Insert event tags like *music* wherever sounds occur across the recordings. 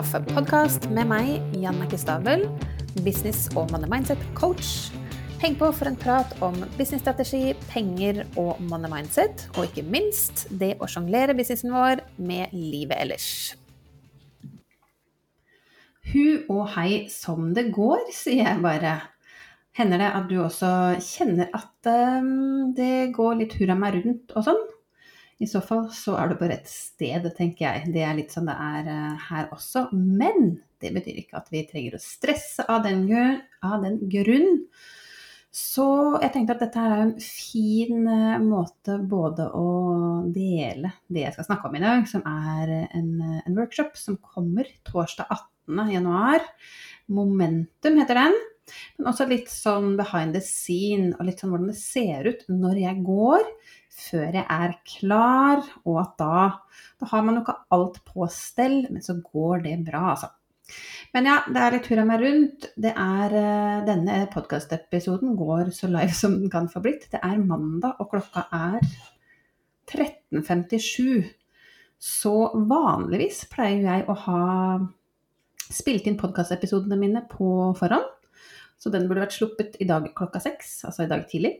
kaffepodkast med meg, Janne Stabel, business- og money mindset-coach. Heng på for en prat om businessstrategi, penger og money mindset, og ikke minst det å sjonglere businessen vår med livet ellers. Hu og hei som det går, sier jeg bare. Hender det at du også kjenner at um, det går litt hurra meg rundt og sånn? I så fall så er du på rett sted, tenker jeg. Det er litt sånn det er eh, her også. Men det betyr ikke at vi trenger å stresse av den, grunn. Så jeg tenkte at dette er en fin eh, måte både å dele det jeg skal snakke om i dag, som er en, en workshop som kommer torsdag 18. januar. Momentum heter den. Men også litt sånn behind the scene, og litt sånn hvordan det ser ut når jeg går før jeg er klar, og at da, da har man jo ikke alt på stell, men så går det bra, altså. Men ja, det er litt hurra meg rundt. Det er, uh, denne podkastepisoden går så live som den kan få blitt. Det er mandag, og klokka er 13.57. Så vanligvis pleier jeg å ha spilt inn podkastepisodene mine på forhånd. Så den burde vært sluppet i dag klokka seks, altså i dag tidlig.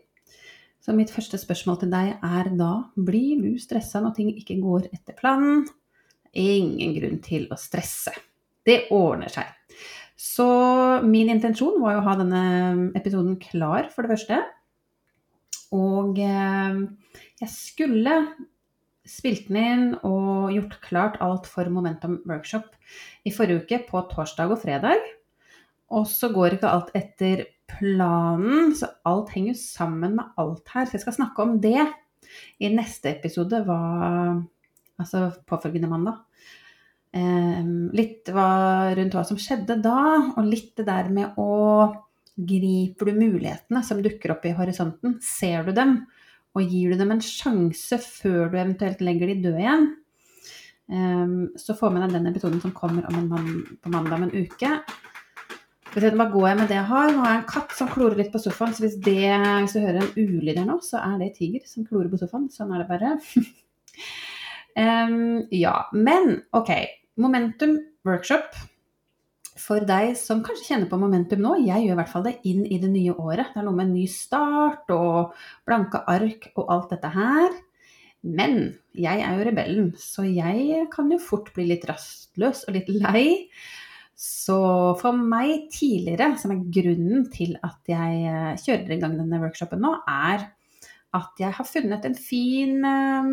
Så mitt første spørsmål til deg er da blir du stressa når ting ikke går etter planen? Ingen grunn til å stresse. Det ordner seg. Så min intensjon var jo å ha denne episoden klar, for det første. Og eh, jeg skulle spilt den inn og gjort klart alt for Momentum Workshop i forrige uke, på torsdag og fredag. Og så går ikke alt etter planen, så alt henger sammen med alt her. Så jeg skal snakke om det i neste episode, hva, altså påfølgende mandag. Um, litt hva, rundt hva som skjedde da, og litt det der med å Griper du mulighetene som dukker opp i horisonten? Ser du dem? Og gir du dem en sjanse før du eventuelt legger de døde igjen? Um, så få med deg den episoden som kommer man, på mandag om en uke. Hva går jeg med det jeg har? Nå har jeg en katt som klorer litt på sofaen. Så hvis, det, hvis du hører en ulyd her nå, så er det tiger som klorer på sofaen. Sånn er det bare. *laughs* um, ja, men OK. Momentum workshop. For deg som kanskje kjenner på momentum nå, jeg gjør i hvert fall det inn i det nye året. Det er noe med en ny start og blanke ark og alt dette her. Men jeg er jo rebellen, så jeg kan jo fort bli litt rastløs og litt lei. Så for meg tidligere, som er grunnen til at jeg eh, kjører i gang denne workshopen nå, er at jeg har funnet en fin eh,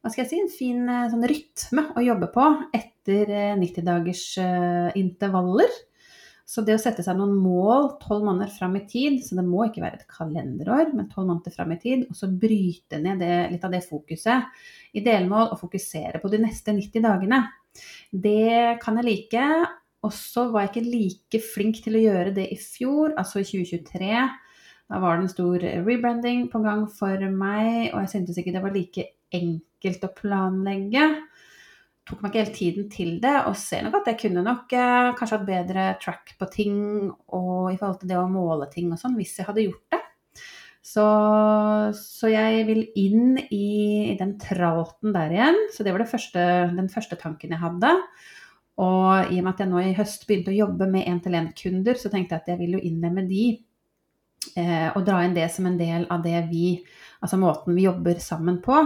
hva skal jeg si, en fin eh, sånn rytme å jobbe på etter 90-dagers intervaller. Så det å sette seg noen mål tolv måneder fram i tid, så det må ikke være et kalenderår, men tolv måneder fram i tid, og så bryte ned det, litt av det fokuset i delmål og fokusere på de neste 90 dagene. Det kan jeg like, og så var jeg ikke like flink til å gjøre det i fjor, altså i 2023. Da var det en stor rebranding på gang for meg, og jeg syntes ikke det var like enkelt å planlegge. Tok meg ikke helt tiden til det, og ser nok at jeg kunne nok eh, kanskje hatt bedre track på ting og i forhold til det å måle ting og sånn, hvis jeg hadde gjort det. Så, så jeg vil inn i, i, den tralten der igjen. Så det var første, den første tanken jeg hadde. Og i og med at jeg nå i høst begynte å jobbe med én-til-én-kunder, så tenkte jeg at jeg vil jo innlemme de. Eh, og dra inn det som en del av det vi Altså måten vi jobber sammen på.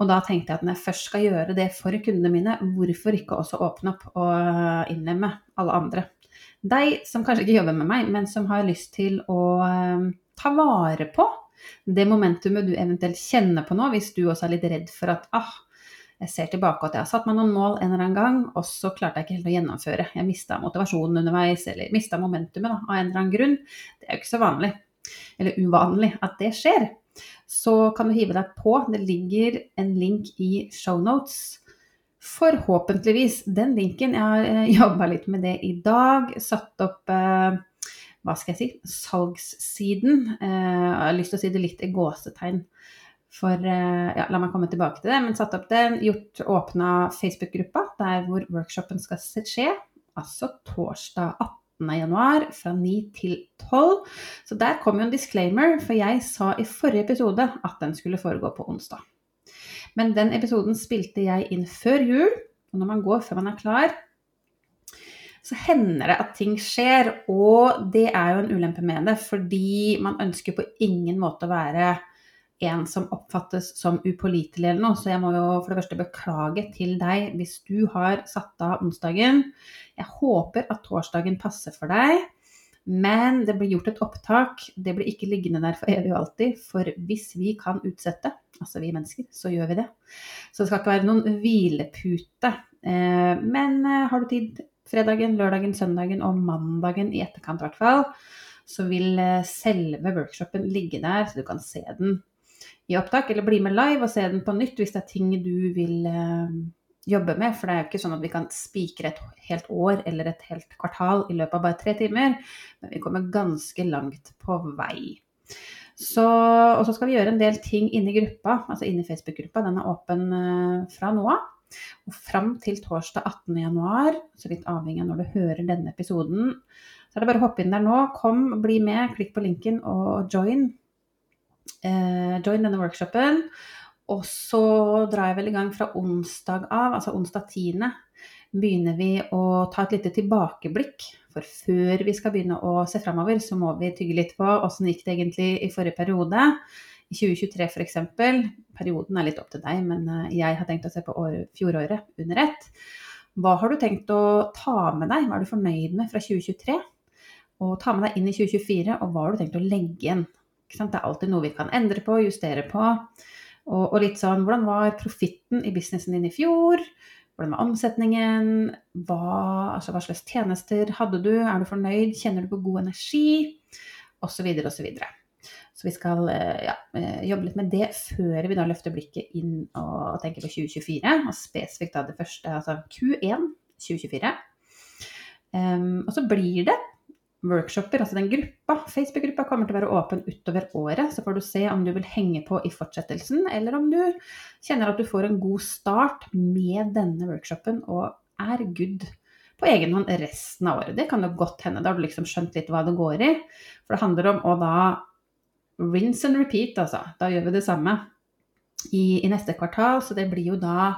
Og da tenkte jeg at når jeg først skal gjøre det for kundene mine, hvorfor ikke også åpne opp og innlemme alle andre? Deg som kanskje ikke jobber med meg, men som har lyst til å eh, ta vare på det momentumet du eventuelt kjenner på nå, hvis du også er litt redd for at ah, jeg ser tilbake at jeg har satt meg noen mål en eller annen gang, og så klarte jeg ikke helt å gjennomføre. Jeg mista motivasjonen underveis, eller mista momentumet da, av en eller annen grunn. Det er jo ikke så vanlig, eller uvanlig, at det skjer. Så kan du hive deg på. Det ligger en link i shownotes. Forhåpentligvis den linken. Jeg har eh, jobba litt med det i dag. Satt opp eh, hva skal jeg si, salgssiden. Eh, jeg har lyst til å si det litt i gåsetegn. For eh, ja, la meg komme tilbake til det. Men satt opp den, gjort åpna Facebook-gruppa der hvor workshopen skal skje. Altså torsdag 18. januar fra 9 til 12. Så der kom jo en disclaimer, for jeg sa i forrige episode at den skulle foregå på onsdag. Men den episoden spilte jeg inn før jul. Og når man går før man er klar, så hender det at ting skjer. Og det er jo en ulempe med det, fordi man ønsker på ingen måte å være en som oppfattes som upålitelig eller noe. Så jeg må jo for det første beklage til deg hvis du har satt av onsdagen. Jeg håper at torsdagen passer for deg. Men det blir gjort et opptak. Det blir ikke liggende der for evig og alltid. For hvis vi kan utsette, altså vi mennesker, så gjør vi det. Så det skal ikke være noen hvilepute. Eh, men eh, har du tid fredagen, lørdagen, søndagen og mandagen i etterkant i hvert fall, så vil eh, selve workshopen ligge der, så du kan se den i opptak, eller bli med live og se den på nytt hvis det er ting du vil uh, jobbe med. For det er jo ikke sånn at vi kan spikre et helt år eller et helt kvartal i løpet av bare tre timer. Men vi kommer ganske langt på vei. Så, og så skal vi gjøre en del ting inni gruppa, altså inni Facebook-gruppa. Den er åpen uh, fra nå av. Og fram til torsdag 18.1, så litt avhengig av når du hører denne episoden, så er det bare å hoppe inn der nå. Kom, bli med, klikk på linken og join eh, join denne workshopen. Og så drar jeg vel i gang fra onsdag av, altså onsdag 10. begynner vi å ta et lite tilbakeblikk. For før vi skal begynne å se framover, så må vi tygge litt på åssen gikk det egentlig i forrige periode. I 2023 f.eks. Perioden er litt opp til deg, men eh, jeg har tenkt å se på år, fjoråret under ett. Hva har du tenkt å ta med deg? Hva er du fornøyd med fra 2023? Og ta med deg inn i 2024, og hva har du tenkt å legge igjen? Det er alltid noe vi kan endre på, justere på. Og, og litt sånn hvordan var profitten i businessen din i fjor? Hvordan var omsetningen? Hva, altså, hva slags tjenester hadde du? Er du fornøyd? Kjenner du på god energi? Og så videre og så videre. Så vi skal eh, ja, eh, jobbe litt med det før vi da løfter blikket inn og tenker på 2024. Og spesifikt da det første, altså Q1 2024. Um, og så blir det workshoper, altså den gruppa, Facebook-gruppa, kommer til å være åpen utover året. Så får du se om du vil henge på i fortsettelsen, eller om du kjenner at du får en god start med denne workshopen og er good på egen hånd resten av året. Det kan jo godt hende. Da har du liksom skjønt litt hva det går i. For det handler om å da rinse and repeat, altså. Da gjør vi det samme i, i neste kvartal. Så det blir jo da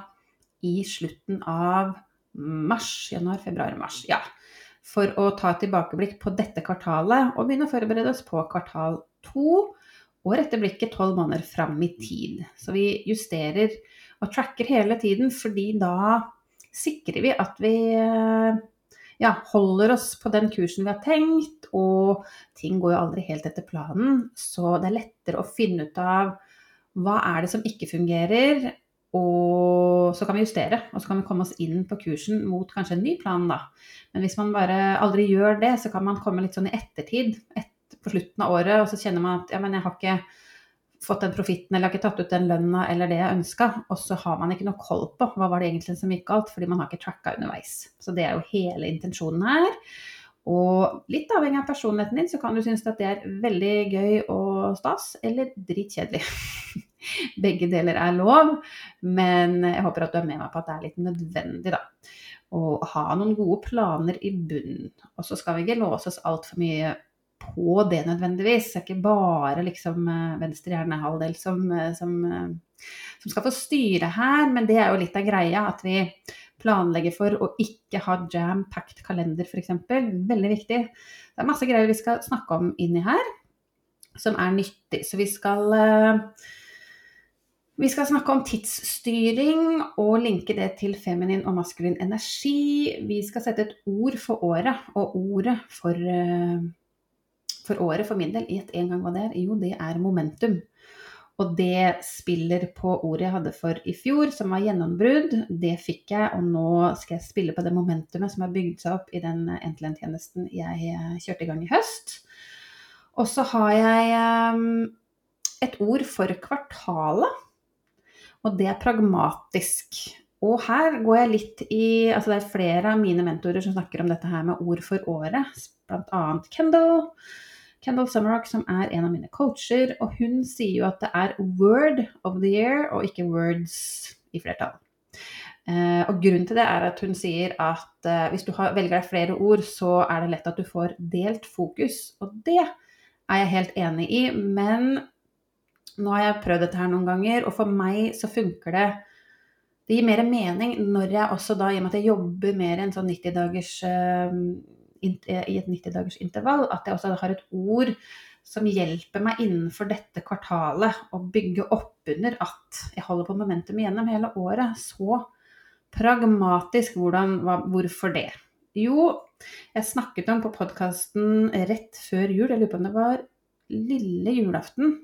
i slutten av mars, januar, februar, mars. Ja for å ta et tilbakeblikk på dette kvartalet og begynne å forberede oss på kvartal to og rette blikket tolv måneder fram i tid. Så vi justerer og tracker hele tiden, fordi da sikrer vi at vi ja, holder oss på den kursen vi har tenkt, og ting går jo aldri helt etter planen. Så det er lettere å finne ut av hva er det som ikke fungerer, og så kan vi justere, og så kan vi komme oss inn på kursen mot kanskje en ny plan, da. Men hvis man bare aldri gjør det, så kan man komme litt sånn i ettertid, et, på slutten av året, og så kjenner man at ja, men jeg har ikke fått den profitten, eller jeg har ikke tatt ut den lønna eller det jeg ønska, og så har man ikke noe koll på hva var det egentlig som gikk galt, fordi man har ikke tracka underveis. Så det er jo hele intensjonen her. Og litt avhengig av personligheten din, så kan du synes at det er veldig gøy og stas, eller dritkjedelig. *laughs* Begge deler er lov, men jeg håper at du er med meg på at det er litt nødvendig, da. Å ha noen gode planer i bunnen. Og så skal vi ikke låse oss altfor mye på det nødvendigvis. Det er ikke bare liksom eh, venstre hjernehalvdel som, eh, som, eh, som skal få styre her, men det er jo litt av greia. At vi planlegger for å ikke ha jam-packed kalender, f.eks. Veldig viktig. Det er masse greier vi skal snakke om inni her som er nyttig. Så vi skal eh, vi skal snakke om tidsstyring og linke det til feminin og maskulin energi. Vi skal sette et ord for året, og ordet for, eh, for året for min del, gjett en gang hva det er? Jo, det er momentum. Og det spiller på ordet jeg hadde for i fjor, som var gjennombrudd. Det fikk jeg, og nå skal jeg spille på det momentumet som har bygd seg opp i den 1-til-1-tjenesten jeg eh, kjørte i gang i høst. Og så har jeg um, et ord for kvartalet, og det er pragmatisk. Og her går jeg litt i Altså det er flere av mine mentorer som snakker om dette her med ord for året, bl.a. Kendal. Kendal Summerock, som er en av mine coacher, og hun sier jo at det er word of the year og ikke words i flertall. Eh, og grunnen til det er at hun sier at eh, hvis du har, velger deg flere ord, så er det lett at du får delt fokus. Og det er jeg helt enig i, men nå har jeg prøvd dette her noen ganger, og for meg så funker det det gir mer mening når jeg også da, i og med at jeg jobber mer enn sånn 90 dagers, uh, i et 90 dagers intervall, at jeg også har et ord som hjelper meg innenfor dette kvartalet å bygge opp under at jeg holder på momentum gjennom hele året. Så pragmatisk, hvordan, hva, hvorfor det? Jo, jeg snakket om på podkasten rett før jul, jeg lurer på om det var lille julaften,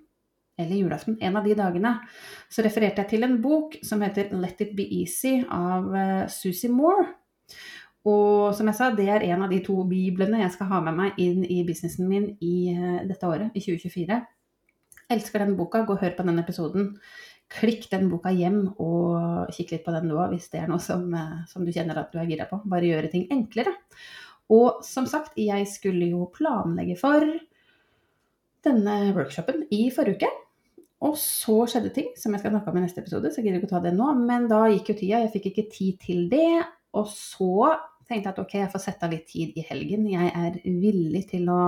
eller julaften, en av de dagene, så refererte jeg til en bok som heter 'Let it be easy' av uh, Susie Moore. Og som jeg sa, det er en av de to biblene jeg skal ha med meg inn i businessen min i uh, dette året, i 2024. Elsker den boka, gå og hør på den episoden. Klikk den boka hjem og kikk litt på den nå hvis det er noe som, uh, som du kjenner at du er gira på. Bare gjøre ting enklere. Og som sagt, jeg skulle jo planlegge for denne workshopen i forrige uke. Og så skjedde ting som jeg skal snakke om i neste episode, så jeg gidder ikke å ta det nå. Men da gikk jo tida, jeg fikk ikke tid til det. Og så tenkte jeg at ok, jeg får sette av litt tid i helgen. Jeg er villig til å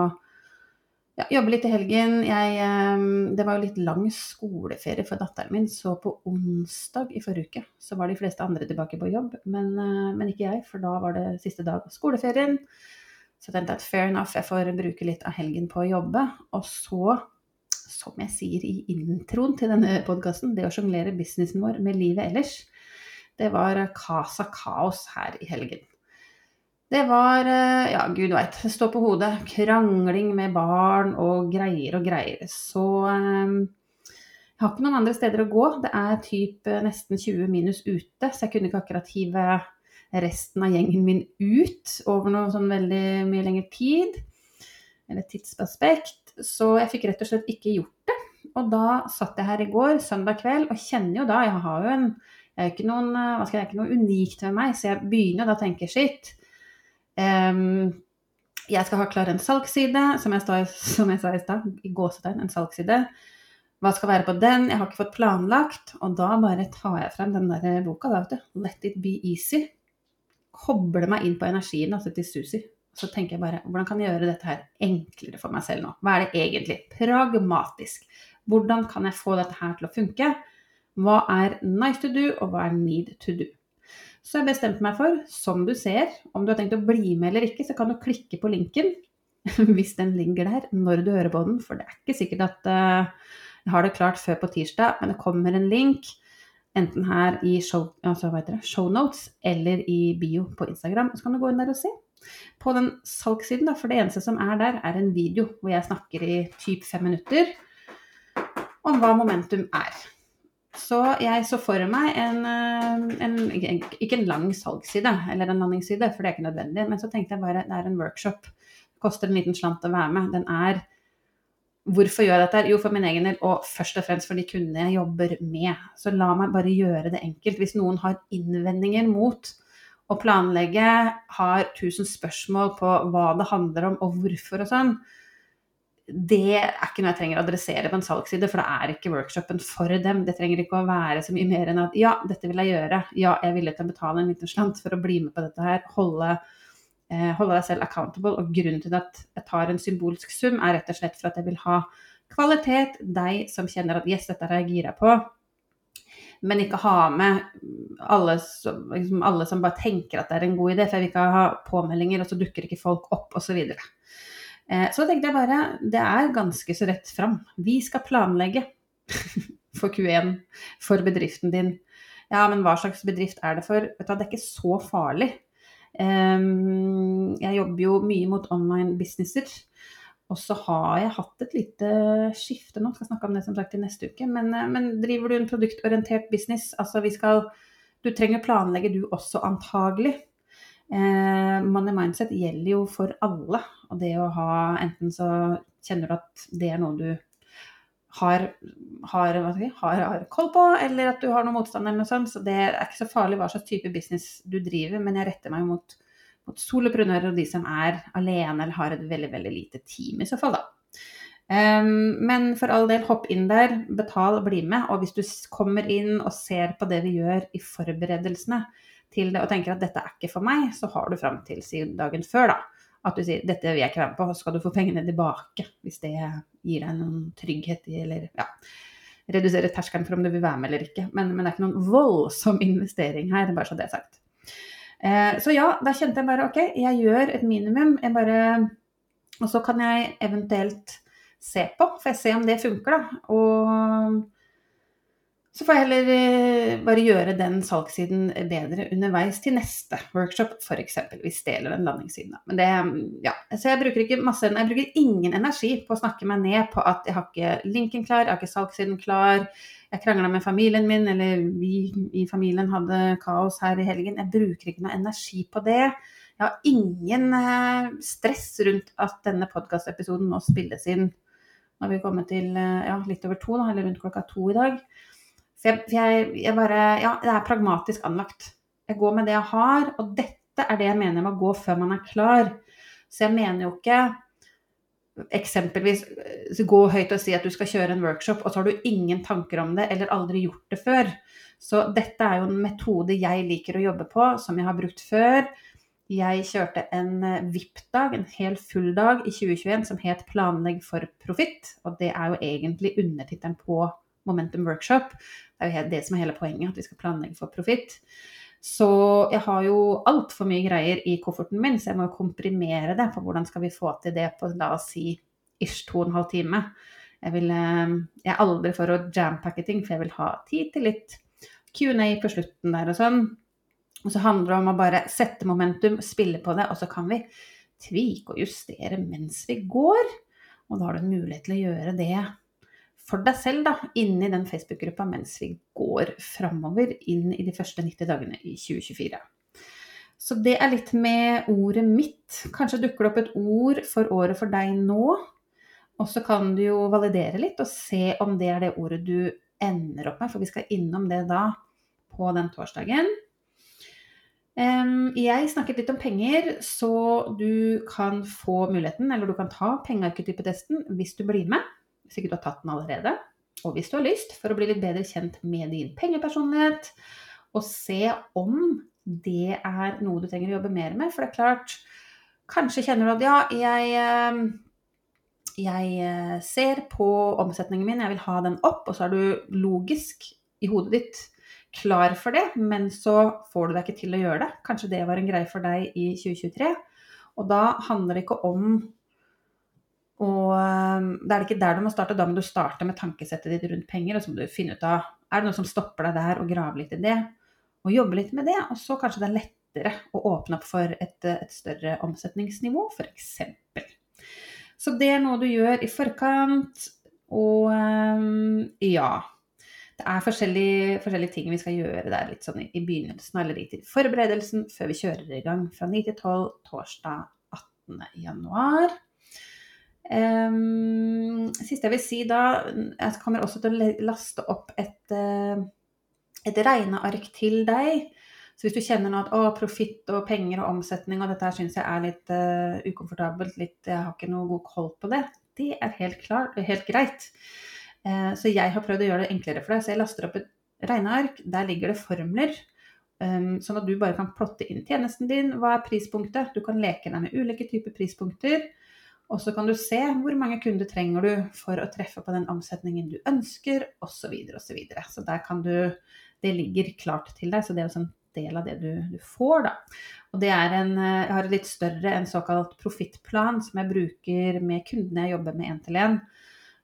ja, jobbe litt i helgen. Jeg, ehm, det var jo litt lang skoleferie for datteren min, så på onsdag i forrige uke så var de fleste andre tilbake på jobb, men, eh, men ikke jeg, for da var det siste dag av skoleferien. Så jeg tenkte at fair enough, jeg får bruke litt av helgen på å jobbe. Og så som jeg sier i introen til denne podkasten, det å sjonglere businessen vår med livet ellers, det var casa kaos her i helgen. Det var, eh, ja, gud veit, stå på hodet. Krangling med barn og greier og greier. Så um, jeg har ikke noen andre steder å gå. Det er typ eh, nesten 20 minus ute, så jeg kunne ikke akkurat hive resten av gjengen min ut over noe sånn veldig mye lengre tid. Eller tidsaspekt. Så jeg fikk rett og slett ikke gjort det. Og da satt jeg her i går, søndag kveld, og kjenner jo da Jeg har jo en jeg er ikke noen, skal jeg, ikke noe unikt ved meg, så jeg begynner da å tenke skitt. Um, jeg skal ha klar en salgsside, som jeg, står, *laughs* som jeg sa i stad, i gåsetegn, en salgsside. Hva skal være på den? Jeg har ikke fått planlagt. Og da bare tar jeg frem den der boka, da, vet du. Let it be easy. Kobler meg inn på energien altså til Susi. Så tenker jeg bare hvordan kan jeg gjøre dette her enklere for meg selv nå? Hva er det egentlig? Pragmatisk. Hvordan kan jeg få dette her til å funke? Hva er nice to do, og hva er need to do? Så jeg bestemte meg for, som du ser, om du har tenkt å bli med eller ikke, så kan du klikke på linken *laughs* hvis den ligger der når du hører på den. For det er ikke sikkert at uh, jeg har det klart før på tirsdag, men det kommer en link enten her i show, altså, shownotes eller i bio på Instagram. Så kan du gå inn der og se. På den salgssiden, for det eneste som er der, er en video hvor jeg snakker i typ fem minutter om hva momentum er. Så jeg så for meg en, eh, en, Ikke en lang salgsside eller en landingsside, for det er ikke nødvendig, men så tenkte jeg bare det er en workshop. Det koster en liten slant å være med. Den er Hvorfor gjør jeg dette? Jo, for min egen del, og først og fremst for de kundene jeg jobber med. Så la meg bare gjøre det enkelt. Hvis noen har innvendinger mot å planlegge, har tusen spørsmål på hva det handler om og hvorfor og sånn, det er ikke noe jeg trenger å adressere på en salgsside, for det er ikke workshopen for dem. Det trenger ikke å være så mye mer enn at ja, dette vil jeg gjøre. Ja, jeg er villig til å betale en liten slant for å bli med på dette her. Holde, eh, holde deg selv accountable. Og grunnen til at jeg tar en symbolsk sum, er rett og slett for at jeg vil ha kvalitet, deg som kjenner at yes, dette er jeg gira på men ikke ha med alle som, liksom alle som, bare tenker at det er en god idé, for jeg vil ikke ha påmeldinger, og så dukker ikke folk opp, osv. Så, videre. eh, så tenkte jeg bare det er ganske så rett fram. Vi skal planlegge *laughs* for Q1, for bedriften din. Ja, men hva slags bedrift er det for? Vet du, det er ikke så farlig. Um, jeg jobber jo mye mot online businesser. Og så har jeg hatt et lite skifte nå, skal snakke om det som sagt i neste uke. Men, eh, men driver du en produktorientert business, altså vi skal Du trenger planlegge du også, antagelig. Eh, money mindset gjelder jo for alle. Og det å ha Enten så kjenner du at det er noe du har, har, si, har, har koll på, eller at du har noen motstand eller noe sånt. Så det er ikke så farlig hva slags type business du driver, men jeg retter meg mot mot soloprenører og de som er alene eller har et veldig, veldig lite team i så fall, da. Um, men for all del, hopp inn der, betal og bli med. Og hvis du kommer inn og ser på det vi gjør i forberedelsene til det og tenker at dette er ikke for meg, så har du fram til dagen før, da. At du sier 'dette vil jeg ikke være med på', og skal du få pengene tilbake hvis det gir deg noen trygghet i, eller ja, redusere terskelen for om du vil være med eller ikke. Men, men det er ikke noen voldsom investering her, bare så det er sagt. Eh, så ja, da kjente jeg bare OK, jeg gjør et minimum. Jeg bare Og så kan jeg eventuelt se på, får jeg se om det funker, da. Og så får jeg heller eh, bare gjøre den salgssiden bedre underveis til neste workshop, f.eks. Hvis det gjelder den landingssiden. Men det, ja. Så jeg bruker ikke masse, jeg bruker ingen energi på å snakke meg ned på at jeg har ikke linken klar, jeg har ikke salgssiden klar. Jeg krangla med familien min, eller vi i familien hadde kaos her i helgen. Jeg bruker ikke noe energi på det. Jeg har ingen eh, stress rundt at denne podkastepisoden nå spilles inn. Nå har vi kommet til eh, ja, litt over to, da, eller rundt klokka to i dag. Så jeg, jeg, jeg, bare Ja, det er pragmatisk anlagt. Jeg går med det jeg har, og dette er det jeg mener med å gå før man er klar. Så jeg mener jo ikke eksempelvis eh, gå høyt og si at du skal kjøre en workshop, og så har du ingen tanker om det eller aldri gjort det før. Så dette er jo en metode jeg liker å jobbe på, som jeg har brukt før. Jeg kjørte en eh, VIP-dag, en hel full dag i 2021 som het 'Planlegg for profitt'. Og det er jo egentlig undertittelen på Momentum Workshop. Det er jo det som er hele poenget, at vi skal planlegge for profitt. Så jeg har jo altfor mye greier i kofferten min, så jeg må jo komprimere det. For hvordan skal vi få til det på la oss si ish to og en halv time? Jeg, vil, eh, jeg er aldri for å jampacke ting, for jeg vil ha tid til litt Q&A på slutten der og sånn. Og så handler det om å bare sette momentum, spille på det, og så kan vi tvike og justere mens vi går. Og da har du en mulighet til å gjøre det for deg selv da, inni den Facebook-gruppa mens vi går framover inn i de første 90 dagene i 2024. Så det er litt med ordet mitt. Kanskje dukker det opp et ord for året for deg nå. Og så kan du jo validere litt og se om det er det ordet du ender opp med, for vi skal innom det da på den torsdagen. Jeg snakket litt om penger, så du kan få muligheten, eller du kan ta pengearketypetesten hvis du blir med hvis ikke du har tatt den allerede. Og hvis du har lyst, for å bli litt bedre kjent med din pengepersonlighet, og se om det er noe du trenger å jobbe mer med. For det er klart, kanskje kjenner du at ja, jeg, eh, jeg eh, ser på omsetningen min, jeg vil ha den opp, og så er du logisk i hodet ditt klar for det, men så får du deg ikke til å gjøre det. Kanskje det var en greie for deg i 2023. Og da handler det ikke om og ehm, det er ikke der du må starte, da må du starte med tankesettet ditt rundt penger. Og så må du finne ut av er det noe som stopper deg der, og grave litt i det. Og jobbe litt med det. Og så kanskje det er lettere å åpne opp for et, et større omsetningsnivå, f.eks. Så det er noe du gjør i forkant. Og ehm, ja. Det er forskjellige, forskjellige ting vi skal gjøre der litt sånn i, i begynnelsen eller litt i forberedelsen før vi kjører i gang fra 9 til 12 torsdag 18. januar. Um, siste jeg vil si da Jeg kommer også til å laste opp et, uh, et regneark til deg. Så hvis du kjenner nå at profitt og penger og omsetning og dette her syns jeg er litt uh, ukomfortabelt, litt, jeg har ikke noe god koll på det, det er helt, klar, helt greit. Uh, så jeg har prøvd å gjøre det enklere for deg. Så jeg laster opp et regneark. Der ligger det formler. Um, sånn at du bare kan plotte inn tjenesten din. Hva er prispunktet? Du kan leke deg med ulike typer prispunkter. Og så kan du se hvor mange kunder trenger du for å treffe på den omsetningen du ønsker, osv. Så, videre, og så, så der kan du Det ligger klart til deg, så det er også en del av det du, du får, da. Og det er en Jeg har en litt større, en såkalt profittplan som jeg bruker med kundene jeg jobber med én til én.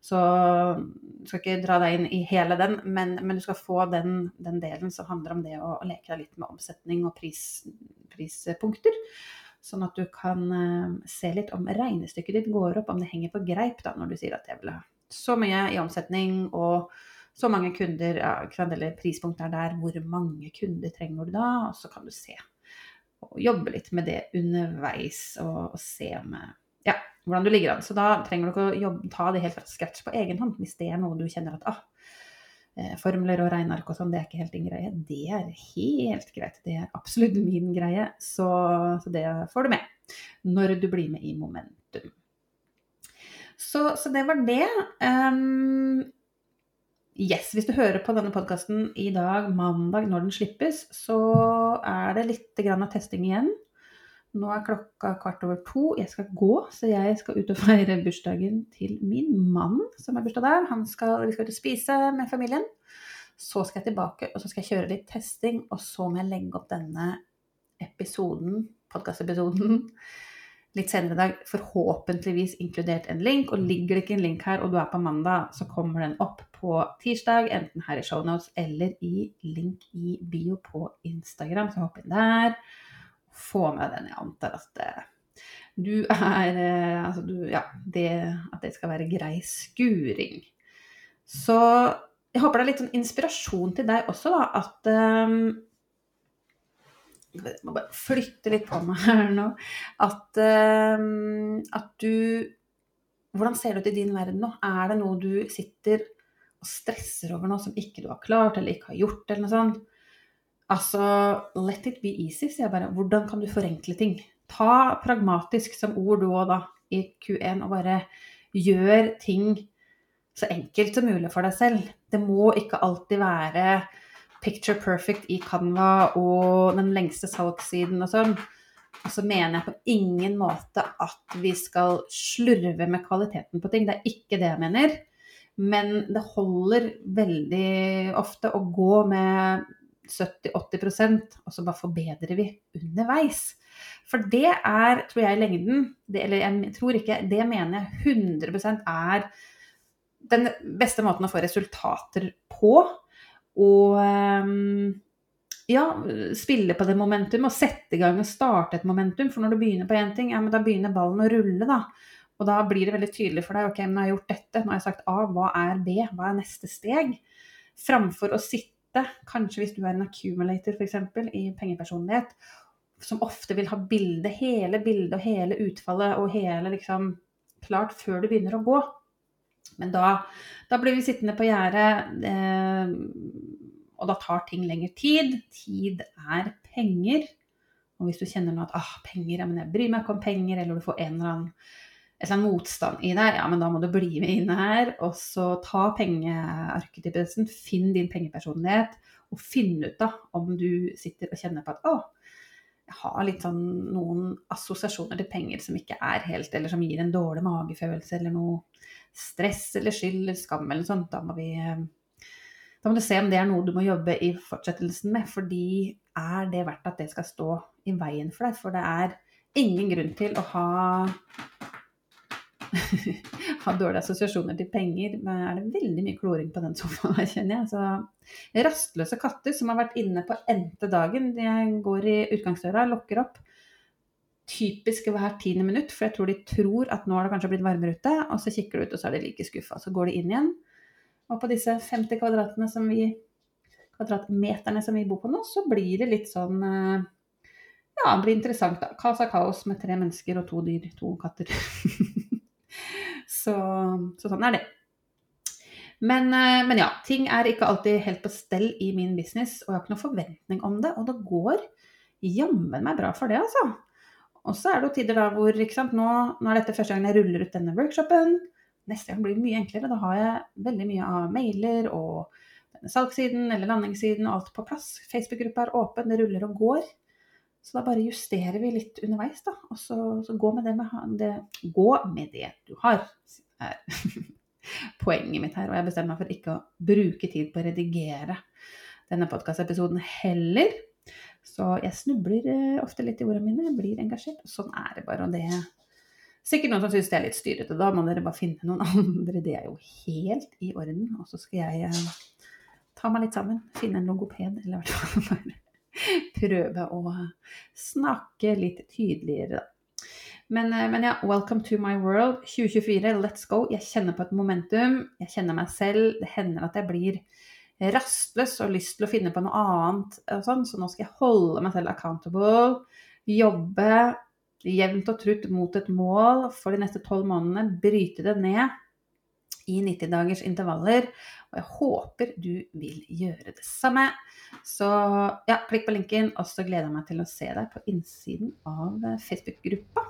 Så jeg skal ikke dra deg inn i hele den, men, men du skal få den, den, delen som handler om det å, å leke deg litt med omsetning og pris, prispunkter. Sånn at du kan uh, se litt om regnestykket ditt går opp, om det henger på greip da, når du sier at jeg vil ha så mye i omsetning og så mange kunder, ja, eller prispunktet er der, hvor mange kunder trenger du da? Og så kan du se og jobbe litt med det underveis og, og se om, eh, ja, hvordan du ligger an. Så da trenger du ikke å jobbe, ta det helt fra scratch på egen hånd, hvis det er noe du kjenner at ah, Eh, formler og regneark og sånn, det er ikke helt din greie. Det er helt greit. Det er absolutt min greie, så, så det får du med når du blir med i momentum. Så, så det var det. Um, yes, hvis du hører på denne podkasten i dag, mandag, når den slippes, så er det litt av testing igjen. Nå er klokka kvart over to. Jeg skal gå, så jeg skal ut og feire bursdagen til min mann som har bursdag der. Skal, vi skal ut og spise med familien. Så skal jeg tilbake, og så skal jeg kjøre litt testing, og så må jeg legge opp denne episoden, podkastepisoden, litt senere i dag, forhåpentligvis inkludert en link. Og ligger det ikke en link her, og du er på mandag, så kommer den opp på tirsdag, enten her i shownotes eller i link i bio på Instagram. Så hopp inn der. Få med den. Jeg antar at det, du er eh, Altså, du Ja, det, at det skal være grei skuring. Så jeg håper det er litt sånn inspirasjon til deg også, da, at um, jeg må bare flytte litt på meg her nå. At, um, at du Hvordan ser det ut i din verden nå? Er det noe du sitter og stresser over nå som ikke du har klart eller ikke har gjort, eller noe sånt? Altså, let it be easy, sier jeg bare. Hvordan kan du forenkle ting? Ta pragmatisk som ord du òg, da, i Q1, og bare gjør ting så enkelt som mulig for deg selv. Det må ikke alltid være picture perfect i Canva og den lengste salgssiden og sånn. Og så mener jeg på ingen måte at vi skal slurve med kvaliteten på ting. Det er ikke det jeg mener. Men det holder veldig ofte å gå med 70-80 og så bare forbedrer vi underveis. For det er, tror jeg, lengden det, Eller jeg tror ikke, det mener jeg 100% er den beste måten å få resultater på. Og ehm, ja, spille på det momentum og sette i gang og starte et momentum. For når du begynner på én ting, ja, men da begynner ballen å rulle, da. Og da blir det veldig tydelig for deg ok, nå har jeg gjort dette, nå har jeg sagt A, hva er B, hva er neste steg? Framfor å sitte, kanskje hvis du er en accumulator f.eks. i pengepersonlighet, som ofte vil ha bildet, hele bildet og hele utfallet og hele liksom klart før du begynner å gå. Men da, da blir vi sittende på gjerdet, eh, og da tar ting lengre tid. Tid er penger. Og hvis du kjenner nå at ah, penger, ja, men jeg bryr meg ikke om penger, eller du får en eller annen, et eller annet motstand i deg, ja, men da må du bli med inn her. Og så ta pengearketypen, finn din pengepersonlighet, og finn ut da om du sitter og kjenner på at å, jeg har litt sånn noen assosiasjoner til penger som ikke er helt, eller som gir en dårlig magefølelse, eller noe stress eller skyld eller skam eller sånt, da må vi da må du se om det er noe du må jobbe i fortsettelsen med. Fordi er det verdt at det skal stå i veien for deg? For det er ingen grunn til å ha *laughs* ha dårlige assosiasjoner til penger. Men er det veldig mye kloring på den sofaen her, kjenner jeg. Så rastløse katter som har vært inne på n-te dagen. De går i utgangsdøra, lokker opp typisk hvert tiende minutt, for jeg tror de tror at nå har det kanskje blitt varmere ute, og så kikker de ut, og så er de like skuffa. Så går de inn igjen. Og på disse 50 kvadratene som vi, kvadratmeterne som vi bor på nå, så blir det litt sånn eh, Ja, det blir interessant, da. Av kaos med tre mennesker og to dyr. To katter. *laughs* så, så, sånn er det. Men, eh, men ja, ting er ikke alltid helt på stell i min business, og jeg har ikke noen forventning om det. Og det går jammen meg bra for det, altså. Og så er det jo tider da hvor ikke sant, nå, nå, er dette første gangen jeg ruller ut denne workshopen. Neste gang blir det mye enklere. Da har jeg veldig mye av mailer og salgssiden eller landingssiden og alt på plass. Facebook-gruppa er åpen, det ruller og går. Så da bare justerer vi litt underveis, da. Og så, så gå, med det med, det, gå med det du har. er *laughs* poenget mitt her. Og jeg bestemmer meg for ikke å bruke tid på å redigere denne podkastepisoden heller. Så jeg snubler eh, ofte litt i ordene mine, blir engasjert. Og sånn er det bare. Og det er sikkert noen som syns det er litt styrete. Da må dere bare finne noen *laughs* andre. Det er jo helt i orden. Og så skal jeg eh, ta meg litt sammen. Finne en logoped, eller i hvert fall bare prøve å snakke litt tydeligere. Men, eh, men, ja, welcome to my world. 2024, let's go. Jeg kjenner på et momentum. Jeg kjenner meg selv. Det hender at jeg blir rastløs og lyst til å finne på noe annet. Sånn. Så nå skal jeg holde meg selv accountable. Jobbe jevnt og trutt mot et mål for de neste tolv månedene. Bryte det ned i 90 dagers intervaller. Og jeg håper du vil gjøre det samme. Så ja, klikk på linken, og så gleder jeg meg til å se deg på innsiden av Facebook-gruppa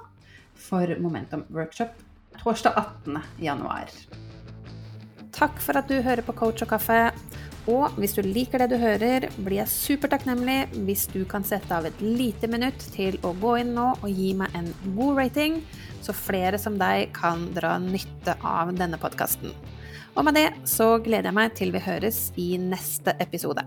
for Momentum Workshop torsdag 18. januar. Takk for at du hører på Coach og kaffe. Og hvis du liker det du hører, blir jeg supertakknemlig hvis du kan sette av et lite minutt til å gå inn nå og gi meg en god rating, så flere som deg kan dra nytte av denne podkasten. Og med det så gleder jeg meg til vi høres i neste episode.